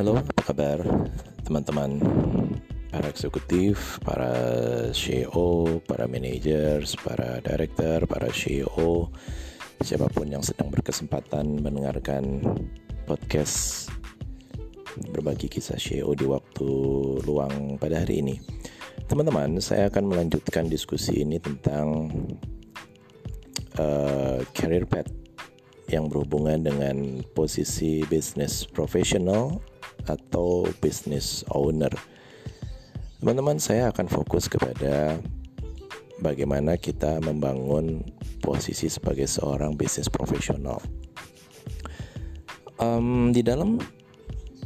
Halo, apa kabar teman-teman para eksekutif, para CEO, para managers, para director, para CEO, siapa pun yang sedang berkesempatan mendengarkan podcast berbagi kisah CEO di waktu luang pada hari ini. Teman-teman, saya akan melanjutkan diskusi ini tentang uh, career path yang berhubungan dengan posisi bisnis profesional atau business owner. Teman-teman, saya akan fokus kepada bagaimana kita membangun posisi sebagai seorang bisnis profesional. Um, di dalam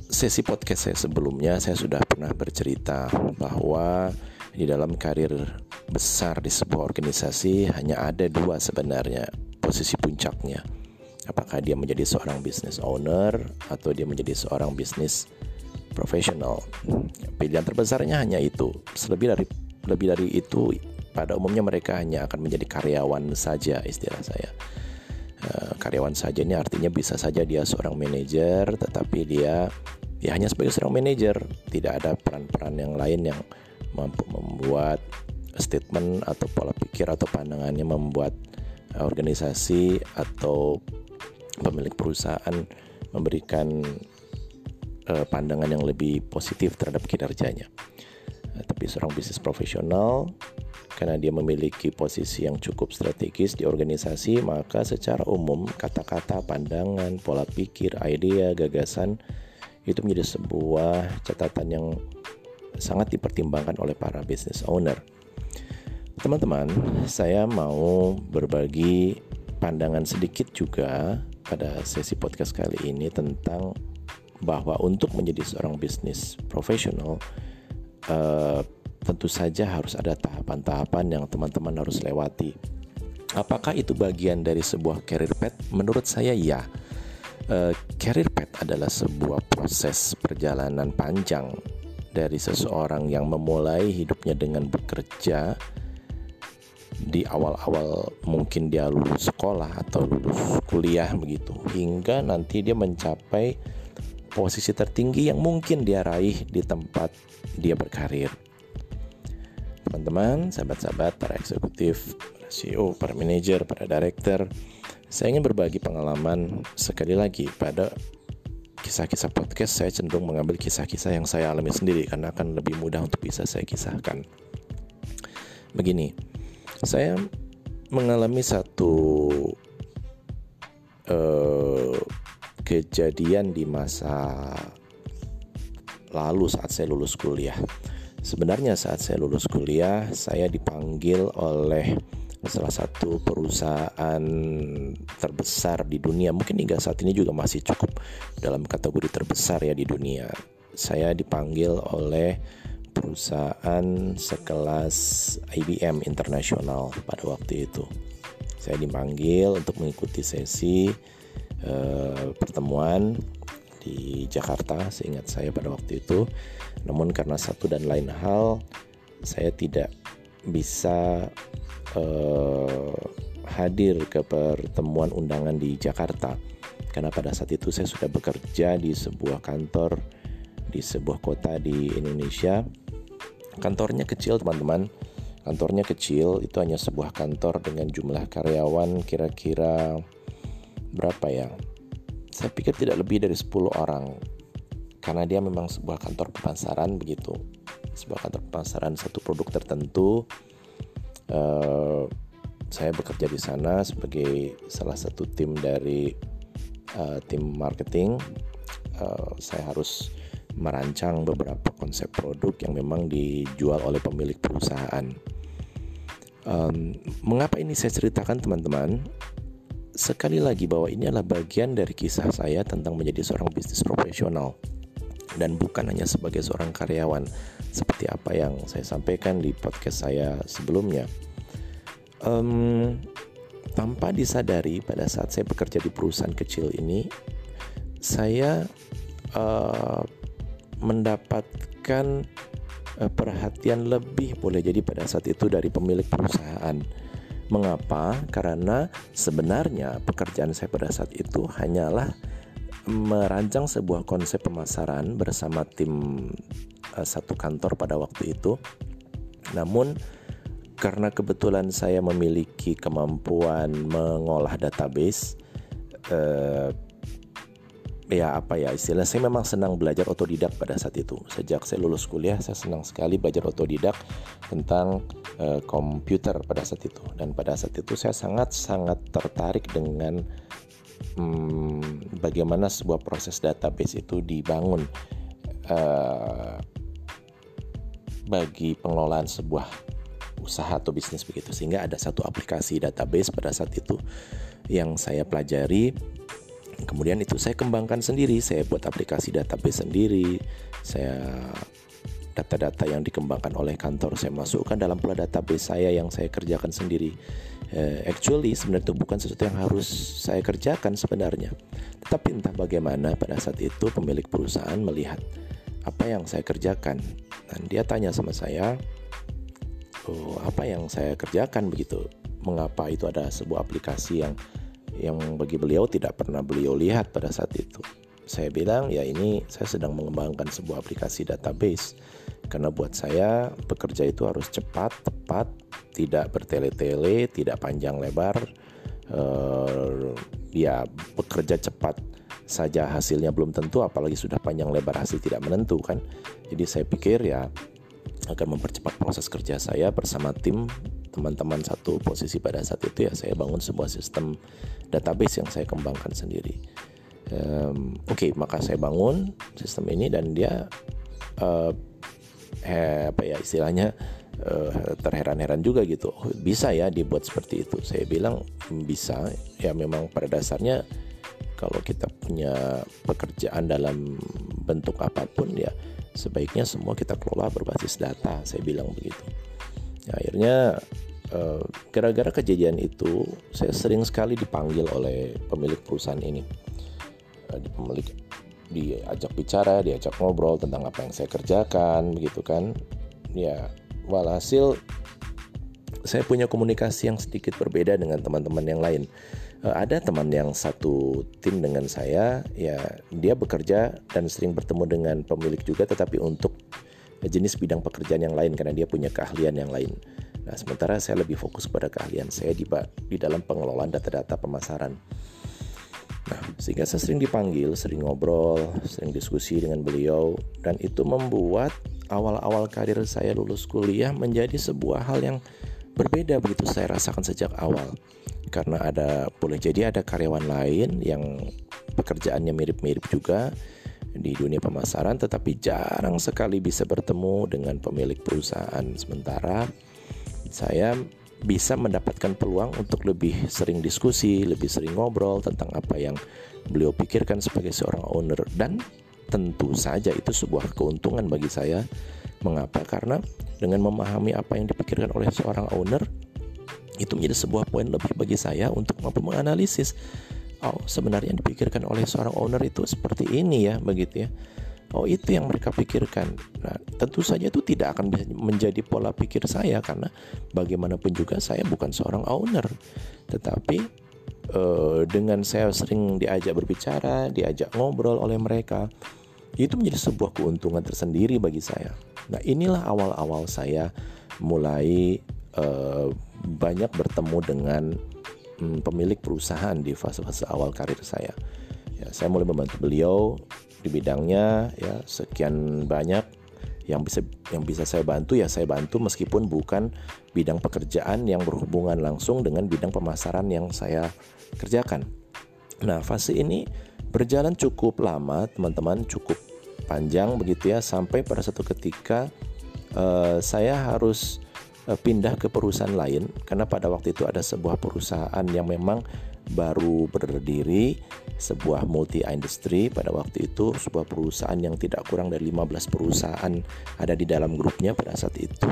sesi podcast saya sebelumnya, saya sudah pernah bercerita bahwa di dalam karir besar di sebuah organisasi hanya ada dua sebenarnya posisi puncaknya apakah dia menjadi seorang business owner atau dia menjadi seorang bisnis profesional. Pilihan terbesarnya hanya itu. Lebih dari lebih dari itu pada umumnya mereka hanya akan menjadi karyawan saja istilah saya. Uh, karyawan saja ini artinya bisa saja dia seorang manajer tetapi dia ya hanya sebagai seorang manajer, tidak ada peran-peran yang lain yang mampu membuat statement atau pola pikir atau pandangannya membuat organisasi atau pemilik perusahaan memberikan uh, pandangan yang lebih positif terhadap kinerjanya. Uh, tapi seorang bisnis profesional karena dia memiliki posisi yang cukup strategis di organisasi, maka secara umum kata-kata, pandangan, pola pikir, ide, gagasan itu menjadi sebuah catatan yang sangat dipertimbangkan oleh para business owner. Teman-teman, saya mau berbagi pandangan sedikit juga pada sesi podcast kali ini tentang bahwa untuk menjadi seorang bisnis profesional uh, tentu saja harus ada tahapan-tahapan yang teman-teman harus lewati. Apakah itu bagian dari sebuah career path? Menurut saya ya. Uh, career path adalah sebuah proses perjalanan panjang dari seseorang yang memulai hidupnya dengan bekerja di awal-awal mungkin dia lulus sekolah atau lulus kuliah begitu hingga nanti dia mencapai posisi tertinggi yang mungkin dia raih di tempat dia berkarir. Teman-teman, sahabat-sahabat, para eksekutif, para CEO, para manajer, para director, saya ingin berbagi pengalaman sekali lagi pada kisah-kisah podcast saya cenderung mengambil kisah-kisah yang saya alami sendiri karena akan lebih mudah untuk bisa saya kisahkan. Begini, saya mengalami satu uh, kejadian di masa lalu saat saya lulus kuliah. Sebenarnya saat saya lulus kuliah, saya dipanggil oleh salah satu perusahaan terbesar di dunia. Mungkin hingga saat ini juga masih cukup dalam kategori terbesar ya di dunia. Saya dipanggil oleh perusahaan sekelas IBM internasional pada waktu itu. Saya dipanggil untuk mengikuti sesi uh, pertemuan di Jakarta, seingat saya pada waktu itu. Namun karena satu dan lain hal, saya tidak bisa uh, hadir ke pertemuan undangan di Jakarta karena pada saat itu saya sudah bekerja di sebuah kantor di sebuah kota di Indonesia Kantornya kecil teman-teman. Kantornya kecil, itu hanya sebuah kantor dengan jumlah karyawan kira-kira berapa ya? Saya pikir tidak lebih dari 10 orang. Karena dia memang sebuah kantor pemasaran begitu. Sebuah kantor pemasaran satu produk tertentu. Uh, saya bekerja di sana sebagai salah satu tim dari uh, tim marketing. Uh, saya harus merancang beberapa konsep produk yang memang dijual oleh pemilik perusahaan. Um, mengapa ini saya ceritakan teman-teman? Sekali lagi bahwa ini adalah bagian dari kisah saya tentang menjadi seorang bisnis profesional dan bukan hanya sebagai seorang karyawan seperti apa yang saya sampaikan di podcast saya sebelumnya. Um, tanpa disadari pada saat saya bekerja di perusahaan kecil ini, saya uh, mendapatkan uh, perhatian lebih boleh jadi pada saat itu dari pemilik perusahaan. Mengapa? Karena sebenarnya pekerjaan saya pada saat itu hanyalah merancang sebuah konsep pemasaran bersama tim uh, satu kantor pada waktu itu. Namun karena kebetulan saya memiliki kemampuan mengolah database, uh, ya apa ya istilah saya memang senang belajar otodidak pada saat itu. Sejak saya lulus kuliah saya senang sekali belajar otodidak tentang uh, komputer pada saat itu. Dan pada saat itu saya sangat sangat tertarik dengan hmm, bagaimana sebuah proses database itu dibangun uh, bagi pengelolaan sebuah usaha atau bisnis begitu. Sehingga ada satu aplikasi database pada saat itu yang saya pelajari kemudian itu saya kembangkan sendiri saya buat aplikasi database sendiri saya data-data yang dikembangkan oleh kantor saya masukkan dalam pola database saya yang saya kerjakan sendiri. Uh, actually sebenarnya itu bukan sesuatu yang harus saya kerjakan sebenarnya. Tetapi entah bagaimana pada saat itu pemilik perusahaan melihat apa yang saya kerjakan. Dan dia tanya sama saya oh, apa yang saya kerjakan? Begitu. Mengapa itu ada sebuah aplikasi yang yang bagi beliau tidak pernah beliau lihat pada saat itu. Saya bilang ya ini saya sedang mengembangkan sebuah aplikasi database karena buat saya bekerja itu harus cepat, tepat, tidak bertele-tele, tidak panjang lebar. Uh, ya bekerja cepat saja hasilnya belum tentu apalagi sudah panjang lebar hasil tidak menentu kan. Jadi saya pikir ya akan mempercepat proses kerja saya bersama tim teman-teman satu posisi pada saat itu ya saya bangun sebuah sistem database yang saya kembangkan sendiri. Um, Oke, okay, maka saya bangun sistem ini dan dia uh, eh, apa ya istilahnya uh, terheran-heran juga gitu. Oh, bisa ya dibuat seperti itu. Saya bilang bisa. Ya memang pada dasarnya kalau kita punya pekerjaan dalam bentuk apa pun ya sebaiknya semua kita kelola berbasis data. Saya bilang begitu. Ya, akhirnya Eh, gara-gara kejadian itu saya sering sekali dipanggil oleh pemilik perusahaan ini. Uh, di pemilik diajak bicara diajak ngobrol tentang apa yang saya kerjakan begitu kan. Ya walhasil saya punya komunikasi yang sedikit berbeda dengan teman-teman yang lain. Uh, ada teman yang satu tim dengan saya ya dia bekerja dan sering bertemu dengan pemilik juga tetapi untuk jenis bidang pekerjaan yang lain karena dia punya keahlian yang lain Nah, sementara saya lebih fokus pada keahlian saya di, di dalam pengelolaan data-data pemasaran. Nah, sehingga saya sering dipanggil, sering ngobrol, sering diskusi dengan beliau, dan itu membuat awal-awal karir saya lulus kuliah menjadi sebuah hal yang berbeda begitu saya rasakan sejak awal. Karena ada boleh jadi ada karyawan lain yang pekerjaannya mirip-mirip juga di dunia pemasaran tetapi jarang sekali bisa bertemu dengan pemilik perusahaan sementara saya bisa mendapatkan peluang untuk lebih sering diskusi, lebih sering ngobrol tentang apa yang beliau pikirkan sebagai seorang owner dan tentu saja itu sebuah keuntungan bagi saya. Mengapa? Karena dengan memahami apa yang dipikirkan oleh seorang owner itu menjadi sebuah poin lebih bagi saya untuk mampu menganalisis oh sebenarnya yang dipikirkan oleh seorang owner itu seperti ini ya begitu ya Oh itu yang mereka pikirkan. Nah tentu saja itu tidak akan menjadi pola pikir saya karena bagaimanapun juga saya bukan seorang owner, tetapi eh, dengan saya sering diajak berbicara, diajak ngobrol oleh mereka, itu menjadi sebuah keuntungan tersendiri bagi saya. Nah inilah awal-awal saya mulai eh, banyak bertemu dengan hmm, pemilik perusahaan di fase-fase awal karir saya. Ya, saya mulai membantu beliau di bidangnya ya sekian banyak yang bisa yang bisa saya bantu ya saya bantu meskipun bukan bidang pekerjaan yang berhubungan langsung dengan bidang pemasaran yang saya kerjakan. Nah, fase ini berjalan cukup lama, teman-teman, cukup panjang begitu ya sampai pada satu ketika uh, saya harus pindah ke perusahaan lain karena pada waktu itu ada sebuah perusahaan yang memang baru berdiri sebuah multi industry. Pada waktu itu sebuah perusahaan yang tidak kurang dari 15 perusahaan ada di dalam grupnya pada saat itu.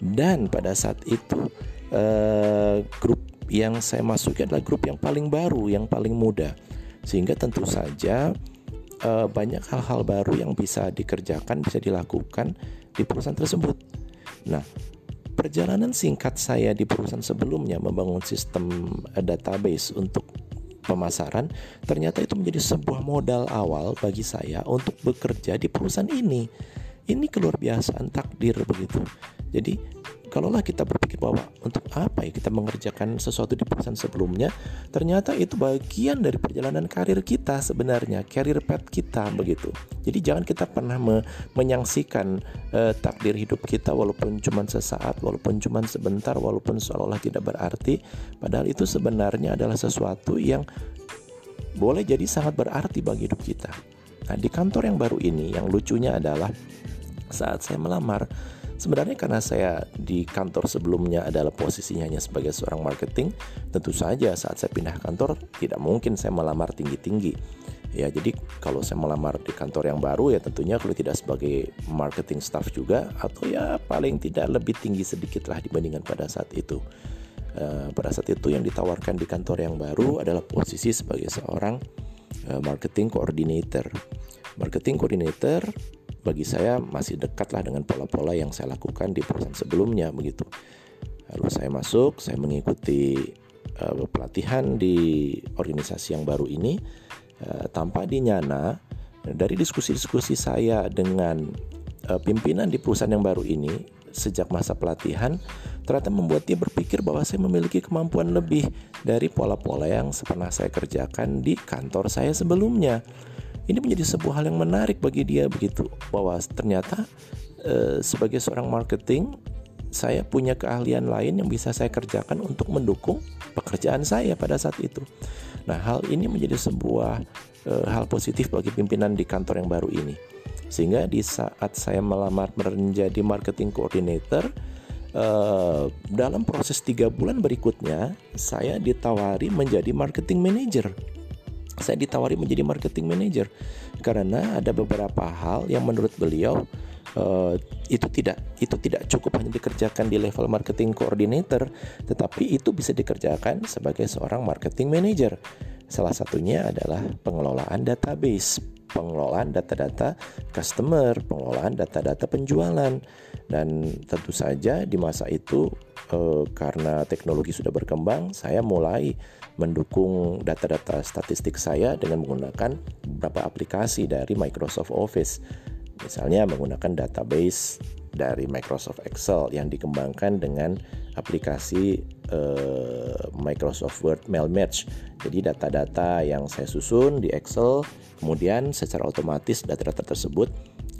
Dan pada saat itu uh, grup yang saya masuki adalah grup yang paling baru yang paling muda. Sehingga tentu saja uh, banyak hal-hal baru yang bisa dikerjakan bisa dilakukan di perusahaan tersebut. Nah perjalanan singkat saya di perusahaan sebelumnya membangun sistem database untuk pemasaran, ternyata itu menjadi sebuah modal awal bagi saya untuk bekerja di perusahaan ini. Ini keluar biasaan takdir begitu. Jadi kalaulah kita berpikir bahwa untuk apa ya kita mengerjakan sesuatu di perusahaan sebelumnya, ternyata itu bagian dari perjalanan karir kita sebenarnya, karir path kita begitu. Jadi jangan kita pernah me menyangsikan uh, takdir hidup kita walaupun cuma sesaat, walaupun cuma sebentar, walaupun seolah-olah tidak berarti, padahal itu sebenarnya adalah sesuatu yang boleh jadi sangat berarti bagi hidup kita. Nah, di kantor yang baru ini yang lucunya adalah saat saya melamar Sebenarnya karena saya di kantor sebelumnya adalah posisinya hanya sebagai seorang marketing, tentu saja saat saya pindah kantor tidak mungkin saya melamar tinggi-tinggi. Ya, jadi kalau saya melamar di kantor yang baru ya tentunya kalau tidak sebagai marketing staff juga atau ya paling tidak lebih tinggi sedikit lah dibandingkan pada saat itu. Uh, pada saat itu yang ditawarkan di kantor yang baru adalah posisi sebagai seorang uh, marketing coordinator. Marketing coordinator bagi saya masih dekatlah dengan pola-pola yang saya lakukan di perusahaan sebelumnya begitu. Lalu saya masuk, saya mengikuti uh, pelatihan di organisasi yang baru ini uh, tanpa dinyana dari diskusi-diskusi saya dengan uh, pimpinan di perusahaan yang baru ini sejak masa pelatihan ternyata membuat dia berpikir bahwa saya memiliki kemampuan lebih dari pola-pola yang pernah saya kerjakan di kantor saya sebelumnya ini menjadi sebuah hal yang menarik bagi dia begitu bahwa ternyata e, sebagai seorang marketing saya punya keahlian lain yang bisa saya kerjakan untuk mendukung pekerjaan saya pada saat itu. Nah, hal ini menjadi sebuah e, hal positif bagi pimpinan di kantor yang baru ini. Sehingga di saat saya melamar menjadi marketing coordinator, e, dalam proses tiga bulan berikutnya, saya ditawari menjadi marketing manager saya ditawari menjadi marketing manager. Karena ada beberapa hal yang menurut beliau uh, itu tidak itu tidak cukup hanya dikerjakan di level marketing coordinator tetapi itu bisa dikerjakan sebagai seorang marketing manager. Salah satunya adalah pengelolaan database pengelolaan data-data customer, pengelolaan data-data penjualan, dan tentu saja di masa itu eh, karena teknologi sudah berkembang, saya mulai mendukung data-data statistik saya dengan menggunakan beberapa aplikasi dari Microsoft Office. Misalnya menggunakan database dari Microsoft Excel yang dikembangkan dengan aplikasi uh, Microsoft Word Mail Match. Jadi data-data yang saya susun di Excel, kemudian secara otomatis data-data tersebut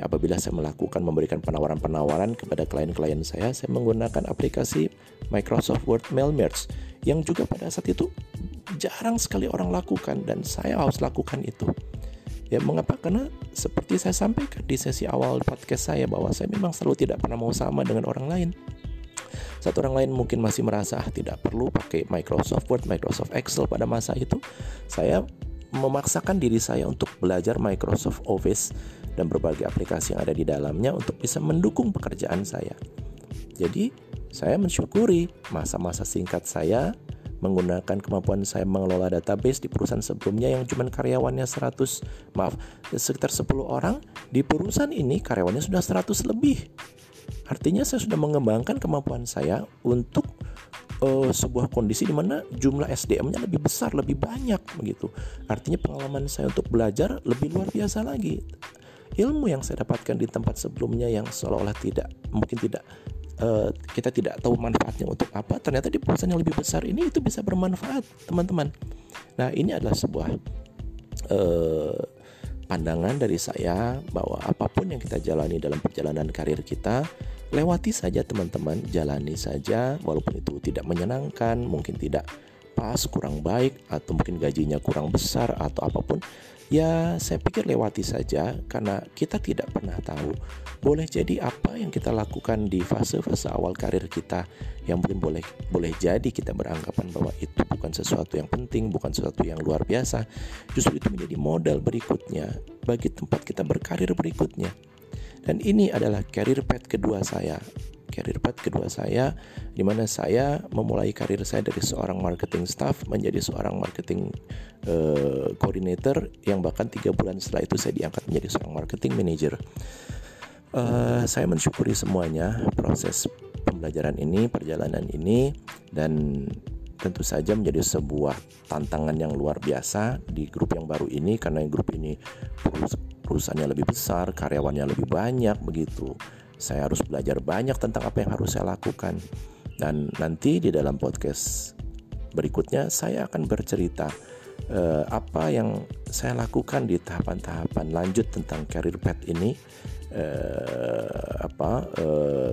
apabila saya melakukan memberikan penawaran-penawaran kepada klien-klien saya, saya menggunakan aplikasi Microsoft Word Mail Merge yang juga pada saat itu jarang sekali orang lakukan dan saya harus lakukan itu. Ya mengapa? Karena seperti saya sampaikan di sesi awal podcast saya bahwa saya memang selalu tidak pernah mau sama dengan orang lain. Satu orang lain mungkin masih merasa ah, tidak perlu pakai Microsoft Word, Microsoft Excel pada masa itu. Saya memaksakan diri saya untuk belajar Microsoft Office dan berbagai aplikasi yang ada di dalamnya untuk bisa mendukung pekerjaan saya. Jadi, saya mensyukuri masa-masa singkat saya menggunakan kemampuan saya mengelola database di perusahaan sebelumnya yang cuma karyawannya 100 maaf sekitar 10 orang di perusahaan ini karyawannya sudah 100 lebih artinya saya sudah mengembangkan kemampuan saya untuk uh, sebuah kondisi di mana jumlah SDM-nya lebih besar lebih banyak begitu. Artinya pengalaman saya untuk belajar lebih luar biasa lagi. Ilmu yang saya dapatkan di tempat sebelumnya yang seolah-olah tidak mungkin tidak uh, kita tidak tahu manfaatnya untuk apa ternyata di perusahaan yang lebih besar ini itu bisa bermanfaat teman-teman. Nah ini adalah sebuah uh, pandangan dari saya bahwa apa pun yang kita jalani dalam perjalanan karir kita lewati saja teman-teman jalani saja walaupun itu tidak menyenangkan mungkin tidak pas kurang baik atau mungkin gajinya kurang besar atau apa pun ya saya pikir lewati saja karena kita tidak pernah tahu boleh jadi apa yang kita lakukan di fase-fase awal karir kita yang mungkin boleh boleh jadi kita beranggapan bahwa itu bukan sesuatu yang penting bukan sesuatu yang luar biasa. Justru itu menjadi modal berikutnya bagi tempat kita berkarir berikutnya. Dan ini adalah career path kedua saya career path kedua saya di mana saya memulai karir saya dari seorang marketing staff menjadi seorang marketing uh, coordinator yang bahkan tiga bulan setelah itu saya diangkat menjadi seorang marketing manager. Uh, saya mensyukuri semuanya proses pembelajaran ini, perjalanan ini dan tentu saja menjadi sebuah tantangan yang luar biasa di grup yang baru ini karena grup ini perusahaannya lebih besar, karyawannya lebih banyak begitu. Saya harus belajar banyak tentang apa yang harus saya lakukan. Dan nanti di dalam podcast berikutnya saya akan bercerita uh, apa yang saya lakukan di tahapan-tahapan lanjut tentang career path ini uh, apa uh,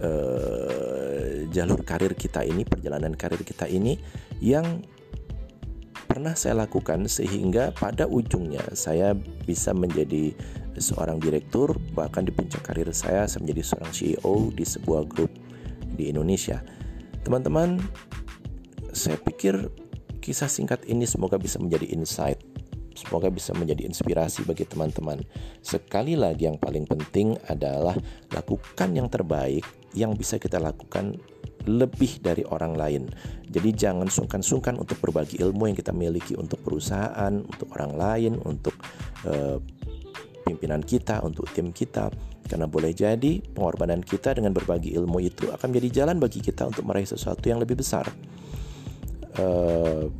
uh, jalur karir kita ini, perjalanan karir kita ini yang pernah saya lakukan sehingga pada ujungnya saya bisa menjadi seorang direktur bahkan di puncak karir saya saya menjadi seorang CEO di sebuah grup di Indonesia. Teman-teman, saya pikir kisah singkat ini semoga bisa menjadi insight Semoga bisa menjadi inspirasi bagi teman-teman. Sekali lagi, yang paling penting adalah lakukan yang terbaik yang bisa kita lakukan lebih dari orang lain. Jadi jangan sungkan-sungkan untuk berbagi ilmu yang kita miliki untuk perusahaan, untuk orang lain, untuk uh, pimpinan kita, untuk tim kita. Karena boleh jadi pengorbanan kita dengan berbagi ilmu itu akan menjadi jalan bagi kita untuk meraih sesuatu yang lebih besar. Uh,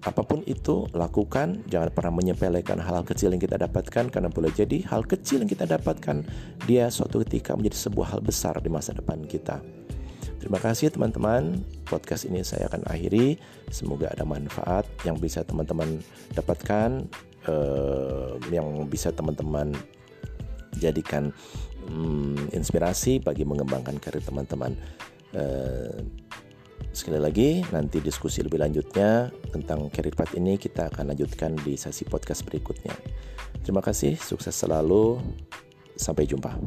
apa pun itu lakukan. Jangan pernah menyepelekan hal-hal kecil yang kita dapatkan. Karena boleh jadi hal kecil yang kita dapatkan dia suatu ketika menjadi sebuah hal besar di masa depan kita. Terima kasih teman-teman. Podcast ini saya akan akhiri. Semoga ada manfaat yang bisa teman-teman dapatkan. Eh, yang bisa teman-teman jadikan hmm, inspirasi bagi mengembangkan karir teman-teman eh, Sekali lagi, nanti diskusi lebih lanjutnya tentang career path ini kita akan lanjutkan di sesi podcast berikutnya. Terima kasih, sukses selalu. Sampai jumpa.